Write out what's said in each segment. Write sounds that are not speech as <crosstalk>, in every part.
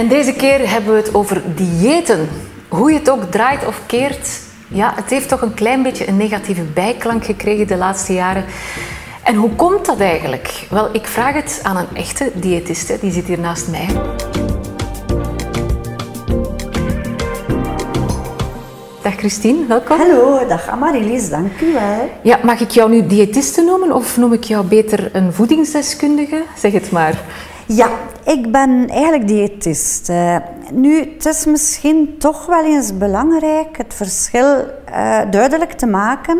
En deze keer hebben we het over diëten. Hoe je het ook draait of keert, ja, het heeft toch een klein beetje een negatieve bijklank gekregen de laatste jaren. En hoe komt dat eigenlijk? Wel, ik vraag het aan een echte diëtiste, die zit hier naast mij. Dag Christine, welkom. Hallo, dag Amarilies, dank u wel. Ja, mag ik jou nu diëtiste noemen of noem ik jou beter een voedingsdeskundige? Zeg het maar. Ja, ik ben eigenlijk diëtist. Uh, nu, het is misschien toch wel eens belangrijk het verschil uh, duidelijk te maken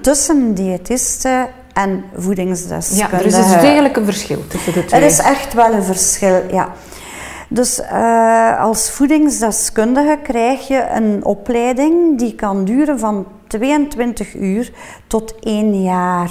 tussen diëtisten en voedingsdeskundigen. Ja, er is dus degelijk een verschil tussen de twee. Er is echt wel een verschil, ja. Dus uh, als voedingsdeskundige krijg je een opleiding die kan duren van 22 uur tot 1 jaar.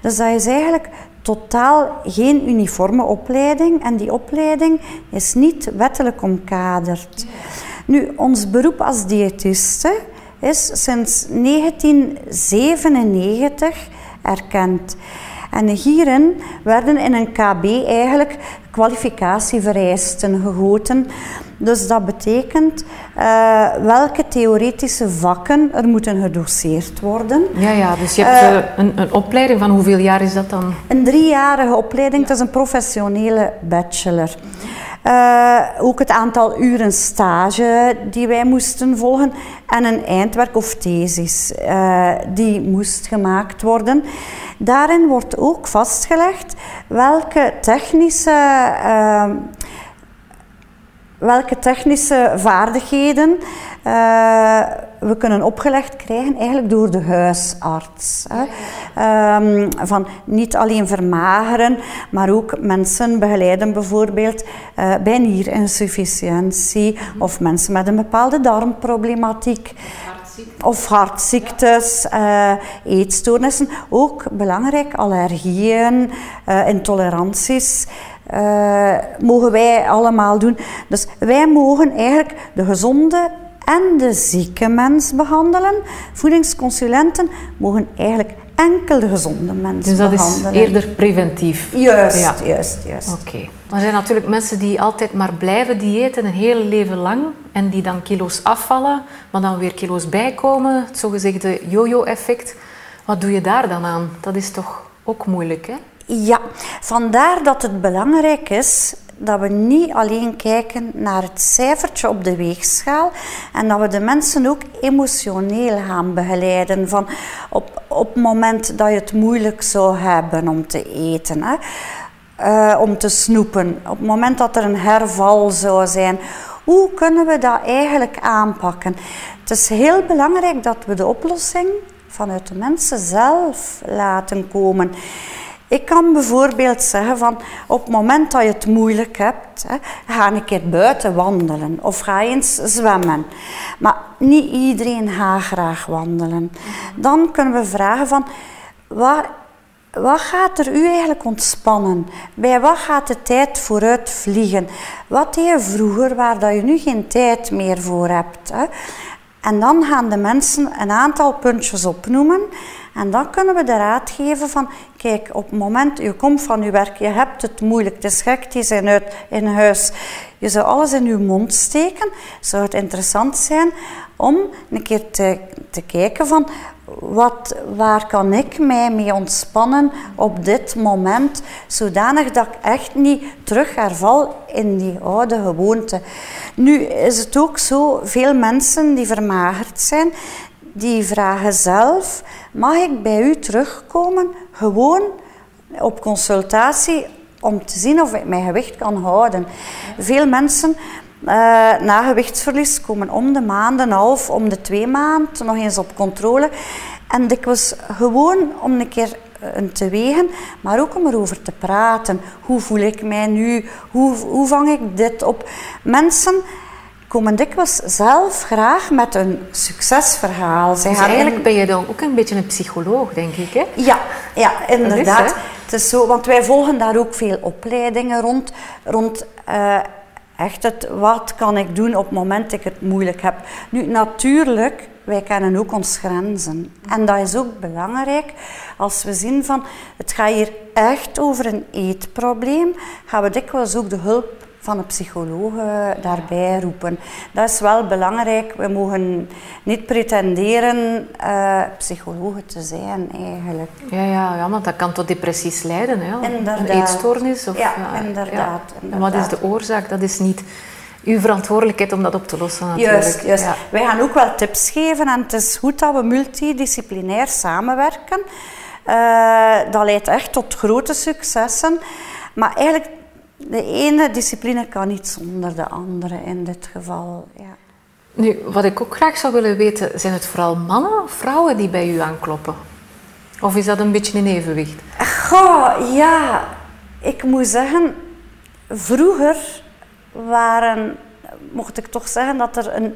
Dus dat is eigenlijk totaal geen uniforme opleiding en die opleiding is niet wettelijk omkaderd. Nu, ons beroep als diëtiste is sinds 1997 erkend. En hierin werden in een KB eigenlijk kwalificatievereisten gegoten. Dus dat betekent uh, welke theoretische vakken er moeten gedoseerd worden. Ja, ja dus je hebt uh, een, een, opleiding van hoeveel jaar is dat dan? Een driejarige opleiding, ja. het is een professionele bachelor. Uh, ook het aantal uren stage die wij moesten volgen en een eindwerk of thesis uh, die moest gemaakt worden. Daarin wordt ook vastgelegd welke technische, uh, welke technische vaardigheden uh, we kunnen opgelegd krijgen eigenlijk door de huisarts. Hè. Um, van niet alleen vermageren, maar ook mensen begeleiden bijvoorbeeld uh, bij nierinsufficiëntie of mensen met een bepaalde darmproblematiek. Of hartziektes, uh, eetstoornissen. Ook belangrijk, allergieën, intoleranties. Uh, mogen wij allemaal doen. Dus wij mogen eigenlijk de gezonde en de zieke mens behandelen. Voedingsconsulenten mogen eigenlijk enkel de gezonde mens dus dat behandelen. is eerder preventief? Juist, ja. juist, juist. Oké. Okay. Er zijn natuurlijk mensen die altijd maar blijven diëten een hele leven lang en die dan kilo's afvallen, maar dan weer kilo's bijkomen, het zogezegde yo-yo-effect. Wat doe je daar dan aan? Dat is toch ook moeilijk, hè? Ja, vandaar dat het belangrijk is dat we niet alleen kijken naar het cijfertje op de weegschaal en dat we de mensen ook emotioneel gaan begeleiden. Van op, op het moment dat je het moeilijk zou hebben om te eten, hè, uh, om te snoepen, op het moment dat er een herval zou zijn, hoe kunnen we dat eigenlijk aanpakken? Het is heel belangrijk dat we de oplossing vanuit de mensen zelf laten komen. Ik kan bijvoorbeeld zeggen van op het moment dat je het moeilijk hebt, hè, ga een keer buiten wandelen of ga eens zwemmen. Maar niet iedereen gaat graag wandelen. Dan kunnen we vragen van waar, wat gaat er u eigenlijk ontspannen? Bij wat gaat de tijd vooruit vliegen? Wat deed je vroeger waar dat je nu geen tijd meer voor hebt? Hè? En dan gaan de mensen een aantal puntjes opnoemen. En dan kunnen we de raad geven van, kijk, op het moment, je komt van je werk, je hebt het moeilijk, het is gek, die zijn uit in huis. Je zou alles in je mond steken. Zou het interessant zijn om een keer te, te kijken van, wat, waar kan ik mij mee ontspannen op dit moment, zodanig dat ik echt niet terug herval in die oude gewoonte. Nu is het ook zo, veel mensen die vermagerd zijn, die vragen zelf, mag ik bij u terugkomen, gewoon op consultatie, om te zien of ik mijn gewicht kan houden. Veel mensen uh, na gewichtsverlies komen om de maand, een half, om de twee maanden nog eens op controle. En dikwijls gewoon om een keer te wegen, maar ook om erover te praten. Hoe voel ik mij nu? Hoe, hoe vang ik dit op? Mensen komen dikwijls zelf graag met een succesverhaal. Zij dus eigenlijk ben je dan ook een beetje een psycholoog, denk ik, hè? Ja, ja inderdaad. Is, het is zo, want wij volgen daar ook veel opleidingen rond, rond uh, echt het wat kan ik doen op het moment dat ik het moeilijk heb. Nu, natuurlijk, wij kennen ook ons grenzen. En dat is ook belangrijk als we zien van het gaat hier echt over een eetprobleem, gaan we dikwijls ook de hulp van een psycholoog eh, daarbij roepen. Dat is wel belangrijk. We mogen niet pretenderen uh, psychologen te zijn eigenlijk. Ja, ja, ja, want dat kan tot depressies leiden. Hè? Inderdaad. Een eetstoornis. Of, ja, inderdaad, ja. inderdaad. En wat is de oorzaak? Dat is niet uw verantwoordelijkheid om dat op te lossen natuurlijk. Juist, juist. Wij gaan ook wel tips geven en het is goed dat we multidisciplinair samenwerken. Uh, dat leidt echt tot grote successen. Maar eigenlijk, de ene discipline kan niet zonder de andere in dit geval. Ja. Nu, wat ik ook graag zou willen weten, zijn het vooral mannen of vrouwen die bij u aankloppen? Of is dat een beetje in evenwicht? Goh, ja. Ik moet zeggen, vroeger waren, mocht ik toch zeggen, dat er een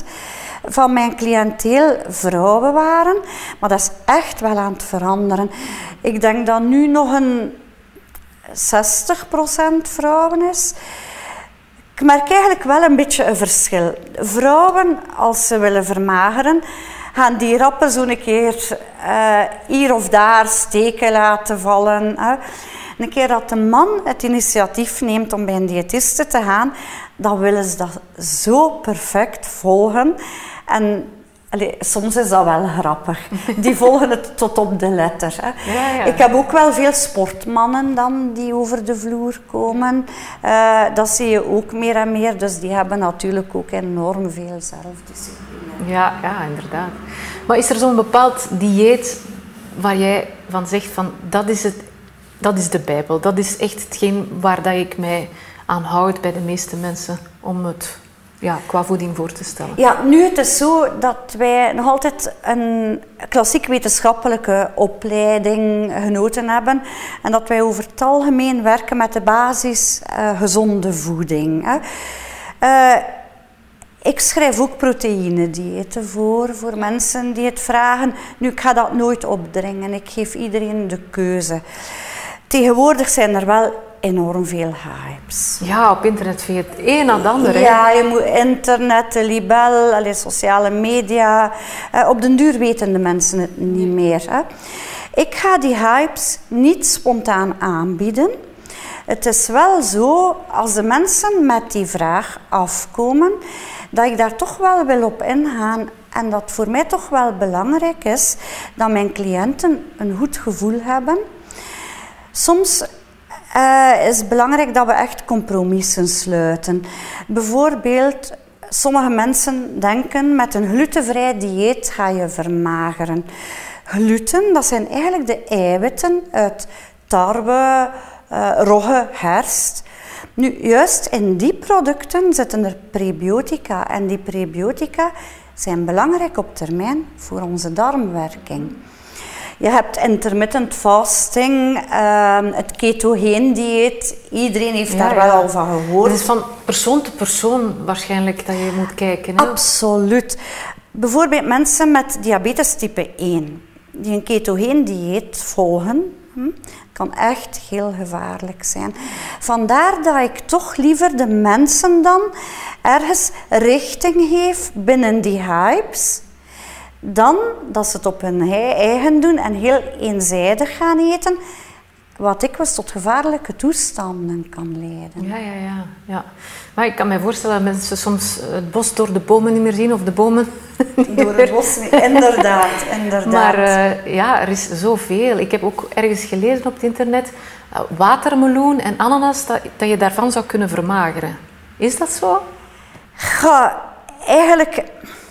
90% van mijn cliënteel vrouwen waren. Maar dat is echt wel aan het veranderen. Ik denk dat nu nog een 60% vrouwen is. Ik merk eigenlijk wel een beetje een verschil. Vrouwen, als ze willen vermageren, gaan die rappen zo'n keer uh, hier of daar steken laten vallen. Hè. Een keer dat de man het initiatief neemt om bij een diëtiste te gaan, dan willen ze dat zo perfect volgen. En Allee, soms is dat wel grappig. Die <laughs> volgen het tot op de letter. Hè. Ja, ja. Ik heb ook wel veel sportmannen dan die over de vloer komen. Uh, dat zie je ook meer en meer. Dus die hebben natuurlijk ook enorm veel zelfdiscipline. Ja, ja inderdaad. Maar is er zo'n bepaald dieet waar jij van zegt van dat is, het, dat is de Bijbel. Dat is echt hetgeen waar dat ik mij aan houd bij de meeste mensen om het ja, qua voeding voor te stellen? Ja, nu het is zo dat wij nog altijd een klassiek wetenschappelijke opleiding genoten hebben en dat wij over het algemeen werken met de basis uh, gezonde voeding. Hè. Uh, ik schrijf ook proteïnediëten voor, voor mensen die het vragen. Nu, ik ga dat nooit opdringen. Ik geef iedereen de keuze. Tegenwoordig zijn er wel enorm veel hypes. Ja, op internet vind je het een na het ander. Ja, je moet internet, libel, alle sociale media. Uh, op den duur weten de mensen het niet meer. Hè. Ik ga die hypes niet spontaan aanbieden. Het is wel zo, als de mensen met die vraag afkomen, dat ik daar toch wel wil op ingaan. En dat voor mij toch wel belangrijk is dat mijn cliënten een goed gevoel hebben. Soms uh, is belangrijk dat we echt compromissen sluiten. Bijvoorbeeld, sommige mensen denken met een glutenvrij dieet ga je vermageren. Gluten, dat zijn eigenlijk de eiwitten uit tarwe, uh, rogge, herst. Nu, juist in die producten zitten er prebiotica en die prebiotica zijn belangrijk op termijn voor onze darmwerking. Je hebt intermittent fasting, uh, het ketogeen dieet. Iedereen heeft daar wel al van gehoord. Het is van persoon tot persoon waarschijnlijk dat je moet kijken. Hè? Absoluut. Bijvoorbeeld mensen met diabetes type 1 die een ketogeen dieet volgen, hm, kan echt heel gevaarlijk zijn. Vandaar dat ik toch liever de mensen dan ergens richting geef binnen die hypes dan dat ze het op hun eigen doen en heel eenzijdig gaan eten, wat dikwijls tot gevaarlijke toestanden kan leiden. Ja, ja, ja, ja. Maar ik kan me voorstellen dat mensen soms het bos door de bomen niet meer zien, of de bomen... Door het bos, inderdaad, <laughs> inderdaad. Maar uh, ja, er is zoveel. Ik heb ook ergens gelezen op het internet, uh, watermeloen en ananas, dat, dat je daarvan zou kunnen vermageren. Is dat zo? Ja, eigenlijk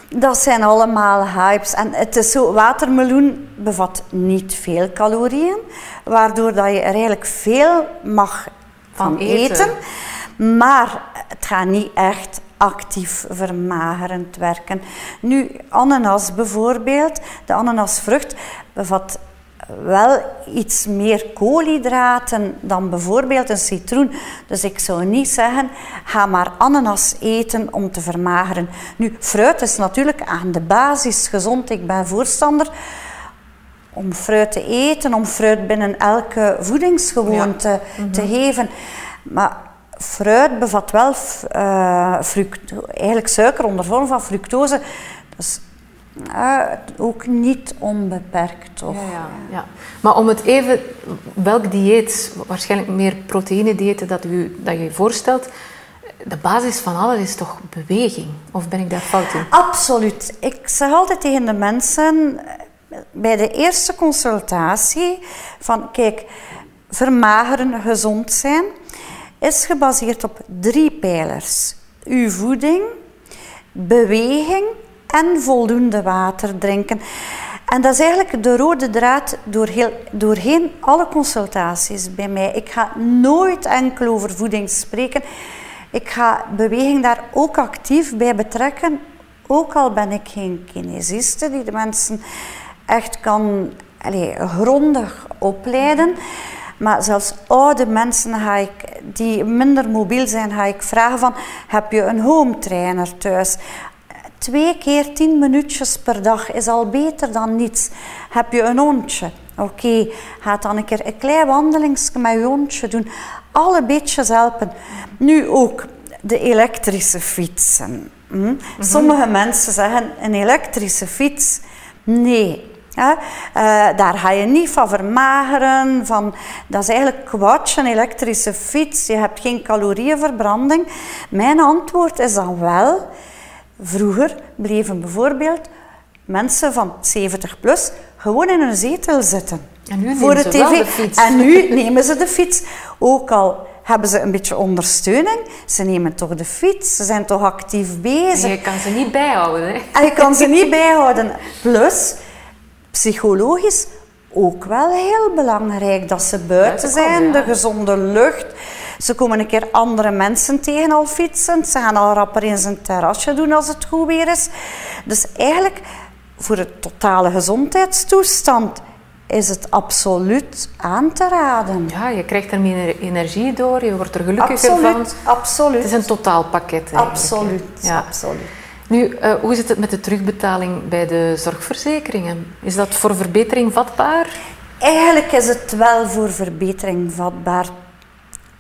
dat zijn allemaal hypes. En het is zo, watermeloen bevat niet veel calorieën, waardoor dat je er eigenlijk veel mag van eten. Maar het gaat niet echt actief vermagerend werken. Nu, ananas bijvoorbeeld, de ananasvrucht bevat wel iets meer koolhydraten dan bijvoorbeeld een citroen. Dus ik zou niet zeggen, ga maar ananas eten om te vermageren. Nu, fruit is natuurlijk aan de basis gezond. Ik ben voorstander om fruit te eten, om fruit binnen elke voedingsgewoonte te mhm. geven. Maar fruit bevat wel uh, eigenlijk suiker onder vorm van fructose. Dus Uh, ook niet onbeperkt, toch? Ja, ja, ja, Maar om het even, welk dieet, waarschijnlijk meer proteïne-diëten dat u, dat je voorstelt, de basis van alles is toch beweging? Of ben ik daar fout in? Absoluut. Ik zeg altijd tegen de mensen bij de eerste consultatie van kijk, vermageren, gezond zijn, is gebaseerd op drie pijlers. Uw voeding, beweging en voldoende water drinken. En dat is eigenlijk de rode draad door heel, doorheen alle consultaties bij mij. Ik ga nooit enkel over voeding spreken. Ik ga beweging daar ook actief bij betrekken. Ook al ben ik geen kinesiste die de mensen echt kan allez, grondig opleiden. Maar zelfs oude mensen ga ik, die minder mobiel zijn, ga ik vragen van... Heb je een home trainer thuis? Twee keer tien minuutjes per dag is al beter dan niets. Heb je een hondje? Oké, ga dan een keer een klein wandelingsje met je hondje doen. Alle beetjes helpen. Nu ook de elektrische fietsen. Hm? Sommige mensen zeggen een elektrische fiets. Nee, ja, uh, daar ga je niet van vermageren. Van, dat is eigenlijk kwatsch, een elektrische fiets. Je hebt geen calorieënverbranding. Mijn antwoord is dan wel... Vroeger bleven bijvoorbeeld mensen van 70 plus gewoon in een zetel zitten. En nu voor de, de tv. De fiets. En nu nemen ze de fiets. Ook al hebben ze een beetje ondersteuning. Ze nemen toch de fiets, ze zijn toch actief bezig. En je kan ze niet bijhouden. Hè? En je kan ze niet bijhouden. Plus, psychologisch ook wel heel belangrijk dat ze buiten zijn, de gezonde lucht. Ze komen een keer andere mensen tegen al fietsen. Ze gaan al rapper in zijn terrasje doen als het goed weer is. Dus eigenlijk voor de totale gezondheidstoestand is het absoluut aan te raden. Ja, je krijgt er meer energie door, je wordt er gelukkiger absoluut, van. Absoluut. Het is een totaalpakket. Absoluut, ja. absoluut. Nu, uh, hoe zit het met de terugbetaling bij de zorgverzekeringen? Is dat voor verbetering vatbaar? Eigenlijk is het wel voor verbetering vatbaar.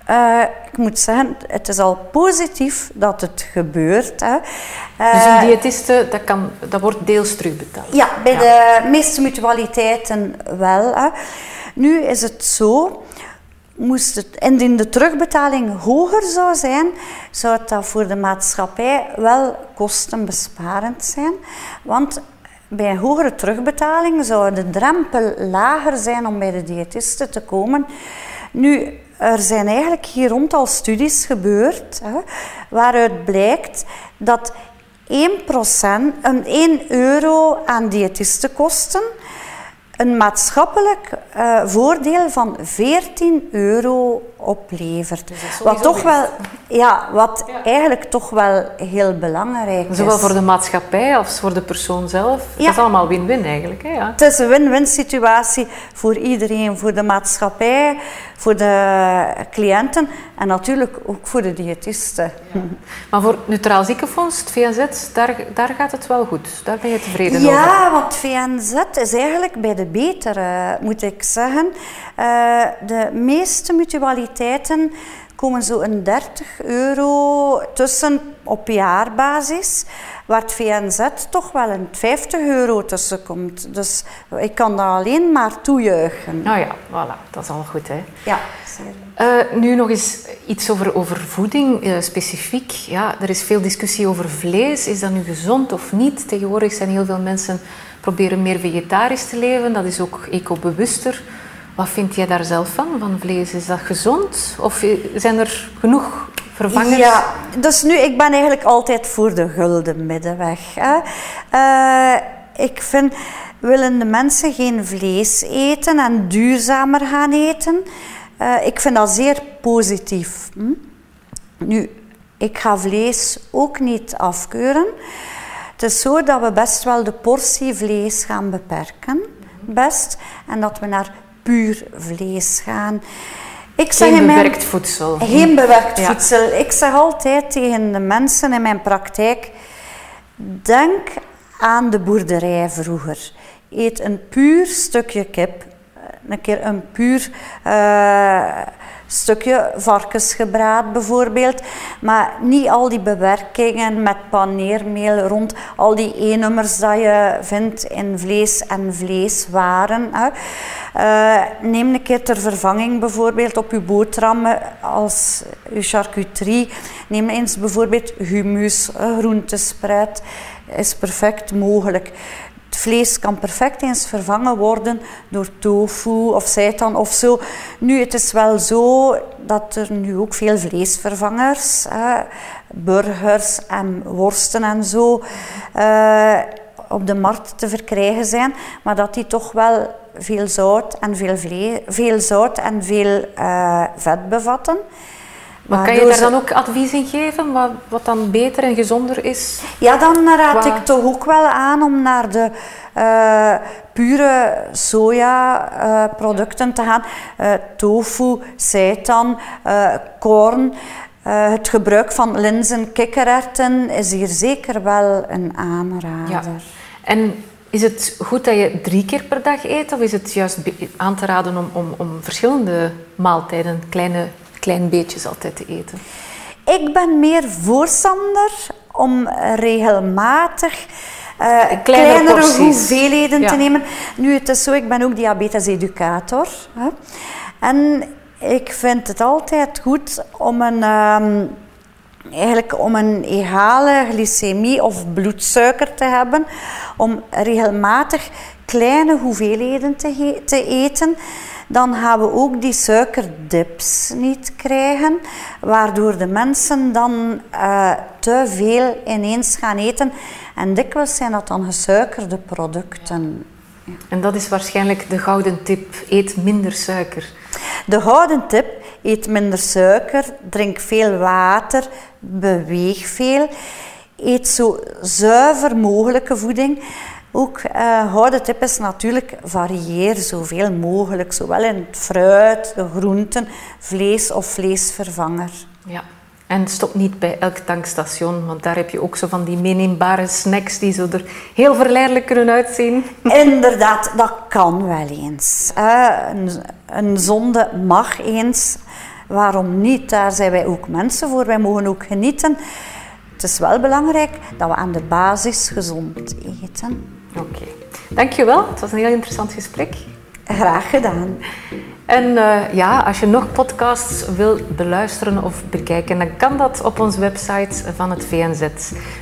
Uh, ik moet zeggen, het is al positief dat het gebeurt. Hè. Uh, dus een diëtiste, dat, kan, dat wordt deels terugbetaald? Ja, bij de meeste mutualiteiten wel. Hè. Nu is het zo moest het, indien de terugbetaling hoger zou zijn, zou dat voor de maatschappij wel kostenbesparend zijn. Want bij een hogere terugbetaling zou de drempel lager zijn om bij de diëtiste te komen. Nu, er zijn eigenlijk hier rond al studies gebeurd hè, waaruit blijkt dat 1%, een 1 euro aan diëtistenkosten een maatschappelijk uh, voordeel van 14 euro oplevert. Dus wat toch wel, ja, wat eigenlijk toch wel heel belangrijk is. Zowel voor de maatschappij als voor de persoon zelf. Ja. Het is allemaal win-win eigenlijk. Hè? Ja. Het is een win-win situatie voor iedereen, voor de maatschappij, voor de cliënten en natuurlijk ook voor de diëtisten. <laughs> Maar voor Neutraal Ziekenfonds, het VNZ, daar, daar gaat het wel goed. Daar ben je tevreden ja, over. Ja, want VNZ is eigenlijk bij de betere, moet ik zeggen. Uh, de meeste mutualiteiten komen zo een 30 euro tussen op jaarbasis, waar het VNZ toch wel een 50 euro tussen komt. Dus ik kan dat alleen maar toejuichen. Nou ja, voilà, dat is al goed hè. Ja, uh, nu nog eens iets over, over voeding uh, specifiek. Ja, er is veel discussie over vlees. Is dat nu gezond of niet? Tegenwoordig zijn heel veel mensen proberen meer vegetarisch te leven. Dat is ook eco-bewuster. Wat vind jij daar zelf van, van vlees? Is dat gezond? Of zijn er genoeg vervangers? Ja, dus nu, ik ben eigenlijk altijd voor de gulden middenweg. Hè. Uh, ik vind, willen de mensen geen vlees eten en duurzamer gaan eten? Uh, ik vind dat zeer positief. Hm? Nu, ik ga vlees ook niet afkeuren. Het is zo dat we best wel de portie vlees gaan beperken. Best. En dat we naar puur vlees gaan. Ik zeg geen bewerkt voedsel. Geen bewerkt voedsel. Ik zeg altijd tegen de mensen in mijn praktijk: denk aan de boerderij vroeger. Eet een puur stukje kip. een keer een puur uh, stukje varkensgebraad bijvoorbeeld. Maar niet al die bewerkingen met paneermeel rond al die E-nummers dat je vindt in vlees en vleeswaren. Hè. Uh, neem een keer ter vervanging bijvoorbeeld op uw boterhammen als uw charcuterie. Neem eens bijvoorbeeld humus, groentespreid. Is perfect mogelijk. Vlees kan perfect eens vervangen worden door tofu of seitan of zo. Nu, het is wel zo dat er nu ook veel vleesvervangers, burgers en worsten en zo, uh, op de markt te verkrijgen zijn, maar dat die toch wel veel zout en veel, veel, zout en veel uh, vet bevatten. Maar kan je daar dan ook advies in geven, wat, wat dan beter en gezonder is? Ja, dan raad ik toch ook wel aan om naar de uh, pure sojaproducten uh, te gaan. Uh, tofu, seitan, korn. het gebruik van linzen, kikkererwten is hier zeker wel een aanrader. Ja. En is het goed dat je drie keer per dag eet, of is het juist aan te raden om, om, om verschillende maaltijden, kleine klein beetjes altijd te eten? Ik ben meer voorstander om regelmatig uh, kleinere hoeveelheden te nemen. Nu, het is zo, ik ben ook diabetes-educator. En ik vind het altijd goed om een... Um, eigenlijk om een egale glycemie of bloedsuiker te hebben, om regelmatig kleine hoeveelheden te, te eten dan gaan we ook die suikerdips niet krijgen, waardoor de mensen dan uh, te veel ineens gaan eten. En dikwijls zijn dat dan gesuikerde producten. Ja. En dat is waarschijnlijk de gouden tip: eet minder suiker. De gouden tip: eet minder suiker, drink veel water, beweeg veel, eet zo zuiver mogelijke voeding. Ook uh, gouden tip is natuurlijk varieer zoveel mogelijk, zowel in het fruit, de groenten, vlees of vleesvervanger. Ja. En stop niet bij elk tankstation, want daar heb je ook zo van die meeneembare snacks die zo er heel verleidelijk kunnen uitzien. <laughs> Inderdaad, dat kan wel eens. een, een zonde mag eens. Waarom niet? Daar zijn wij ook mensen voor. Wij mogen ook genieten. Het is wel belangrijk dat we aan de basis gezond eten. Oké, dankjewel. Het was een heel interessant gesprek. Graag gedaan. En uh, ja, als je nog podcasts wil beluisteren of bekijken, dan kan dat op onze website van het VNZ.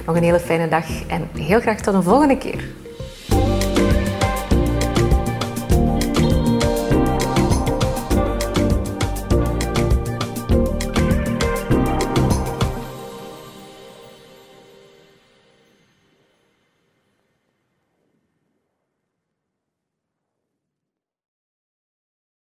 Nog een hele fijne dag en heel graag tot een volgende keer.